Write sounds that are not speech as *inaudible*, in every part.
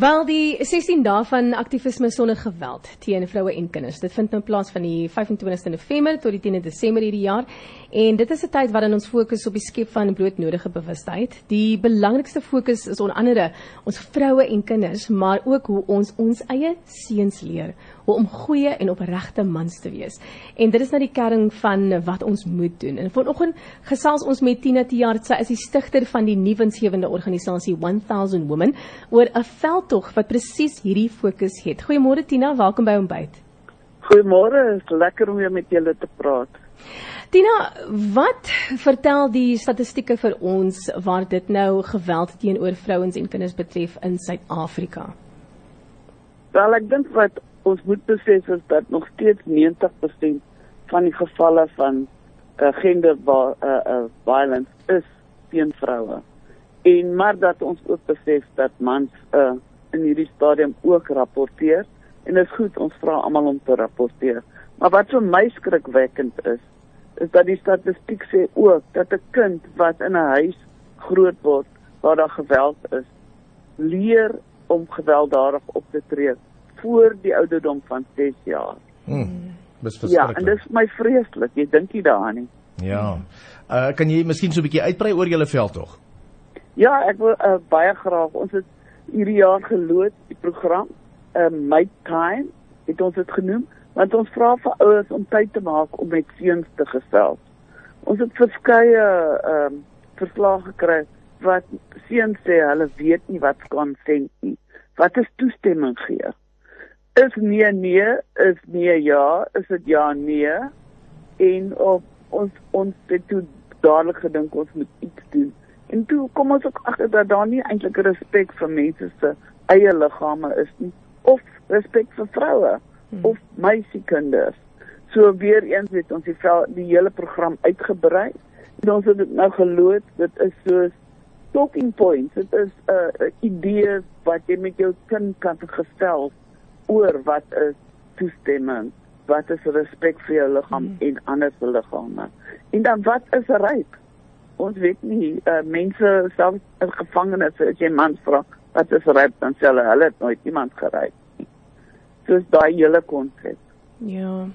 Wel die 16 dae van aktivisme sonder geweld teen vroue en kinders. Dit vind nou plaas van die 25ste November tot die 10de Desember hierdie jaar en dit is 'n tyd waarin ons fokus op die skep van broodnodige bewustheid. Die belangrikste fokus is onder andere ons vroue en kinders, maar ook hoe ons ons eie seuns leer hoe om goeie en opregte mans te wees. En dit is nou die kern van wat ons moet doen. En vanoggend gesels ons met Tina Tiartsa, is die stigter van die nuwensgewende organisasie 1000 Women oor 'n veldtog wat presies hierdie fokus het. Goeiemôre Tina, welkom by Ontbyt. Goeiemôre, is lekker om weer met julle te praat. Tina, wat vertel die statistieke vir ons waar dit nou geweld teenoor vrouens en kinders betref in Suid-Afrika? Wel, ek dink wat ons moet besef is dat nog steeds 90% van die gevalle van uh, gender uh, uh, violence is teen vroue. En maar dat ons ook besef dat mans uh, in hierdie stadium ook rapporteer en dit is goed ons vra almal om te rapporteer. Maar wat vir my skrikwekkend is, is dat die statistiek sê ook dat 'n kind wat in 'n huis groot word waar daar geweld is, leer om gewelddadig op te tree voor die ouderdom van 6 jaar. Hmm. Ja, en dit is my vreeslik. Jy dink nie daaraan nie. Ja. Uh kan jy miskien so 'n bietjie uitbrei oor julle veld tog? Ja, ek wil uh, baie graag. Ons het hierdie jaar geloods die program uh My Time het ons dit genoem want ons vra vir ouers om tyd te maak om met seuns te gesels. Ons het verskeie ehm uh, verslae gekry wat seuns sê hulle weet nie wat konsent nie. Wat is toestemming gee? Is nee nee, is nee ja, is dit ja nee. En op ons ons het toe dadelik gedink ons moet iets doen. En toe kom ons ook agter dat daar nie eintlik respek vir mense se eie liggame is nie of respek vir vroue hmm. of meisiekinders. So weer eens het ons die vel, die hele program uitgebrei. En ons het dit nou geloods, dit is so talking points. Dit is 'n uh, idee wat jy met jou kind kan gesels oor wat is toestemming, wat is respek vir jou liggaam mm. en ander se liggame. En dan wat is ryp? Ons weet nie uh, mense self in gevangenes as jy man vra wat is ryp dan sê hulle hulle het nooit iemand geryp nie. Soos daai hele konsep. Ja.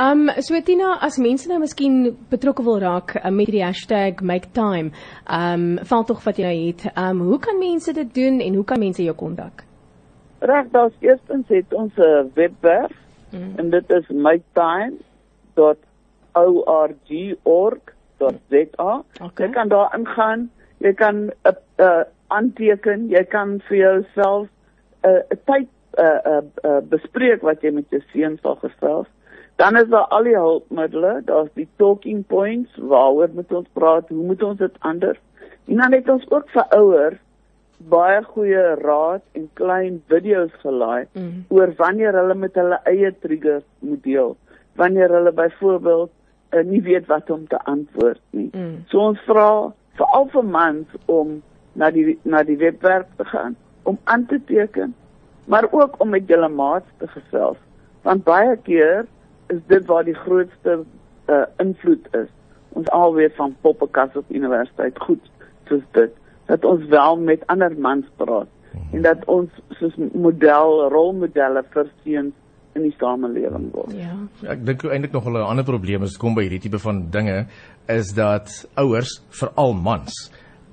Um so Tina, as mense nou miskien betrokke wil raak uh, met die hashtag #maketime, um val tog wat jy nou het. Um hoe kan mense dit doen en hoe kan mense jou kontak? Reg, daar's eerstens het ons 'n webwerf mm. en dit is mytime.org.za. Okay. Jy kan daar ingaan, jy kan 'n uh, uh, aanteken, jy kan vir jouself 'n uh, tyd uh, uh, uh, bespreek wat jy met jou seun sal gesels. Dan is daar al die hulpmiddels, daar's die talking points, waaroor moet ons praat, hoe moet ons dit anders? En dan het ons ook vir ouers baie goeie raad en klein video's gelaai mm. oor wanneer hulle met hulle eie triggers moet deel. Wanneer hulle byvoorbeeld uh, nie weet wat om te antwoord nie. Mm. So ons vra veral vir mans om na die na die webwerf te gaan om aan te teken, maar ook om met julle maats te gesels. Want baie keer is dit waar die grootste uh, invloed is. Ons almal weet van poppekas op universiteit goed soos dit dat ons wel met ander mans praat mhm. en dat ons soos model rolmodelle vir seuns in die samelewing word. Ja. Ek dink eintlik nog 'n ander probleem as dit kom by hierdie tipe van dinge is dat ouers, veral mans,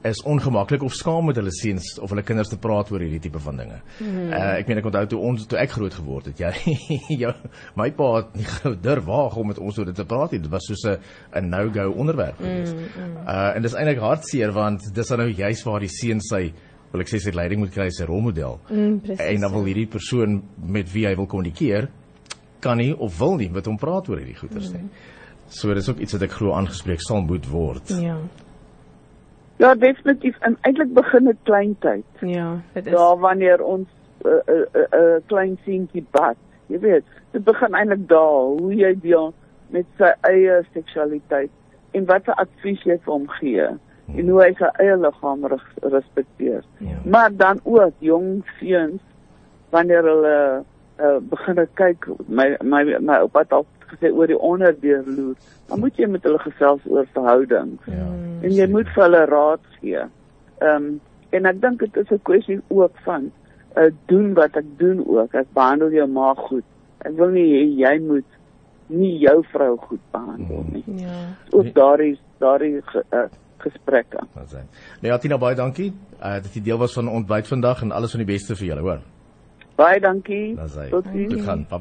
is ongemaklik of skaam met hulle seuns of hulle kinders te praat oor hierdie tipe van dinge. Mm. Uh ek meen ek onthou toe ons toe ek groot geword het, jy *laughs* jou my pa het nie durf waag om met ons oor dit te praat nie. Dit was soos 'n 'n no-go onderwerp geweest. Mm, mm. Uh en dis eintlik hartseer want dis dan nou juist waar die seun sy wil ek sê sy leiding moet kry sy rolmodel. Mm, en dan wil hierdie persoon met wie hy wil kommunikeer kan nie of wil nie met hom praat oor hierdie goeters nie. Mm. So dis ook iets wat ek glo aangespreek sal moet word. Ja. Ja, definitief. En eintlik begin dit kleintyd. Ja, dit is. Daar wanneer ons 'n uh, uh, uh, uh, klein seentjie bad. Jy weet, dit begin eintlik daar hoe jy deel met sy eie seksualiteit en watter advies jy vir hom gee en hoe hy sy eie liggaam respekteer. Ja. Maar dan ook jong seuns wanneer hulle uh, begin kyk my my my oupa het al gesê oor die onderdeurloer, dan moet jy met hulle gesels oor verhoudings. Ja. En jy moet vir hulle raad gee. Ehm um, en ek dink dit is 'n kwessie ook van uh, doen wat ek doen ook. Ek behandel jou ma goed. Ek wil nie hê jy moet nie jou vrou goed behandel nie. Ja. Ook daardie daardie ge, uh, gesprekke. Wat sê. Nee, Atina baie dankie. Uh dat jy deel was van ontbyt vandag en alles van die beste vir julle, hoor. Baie dankie. Gaan. Bye -bye.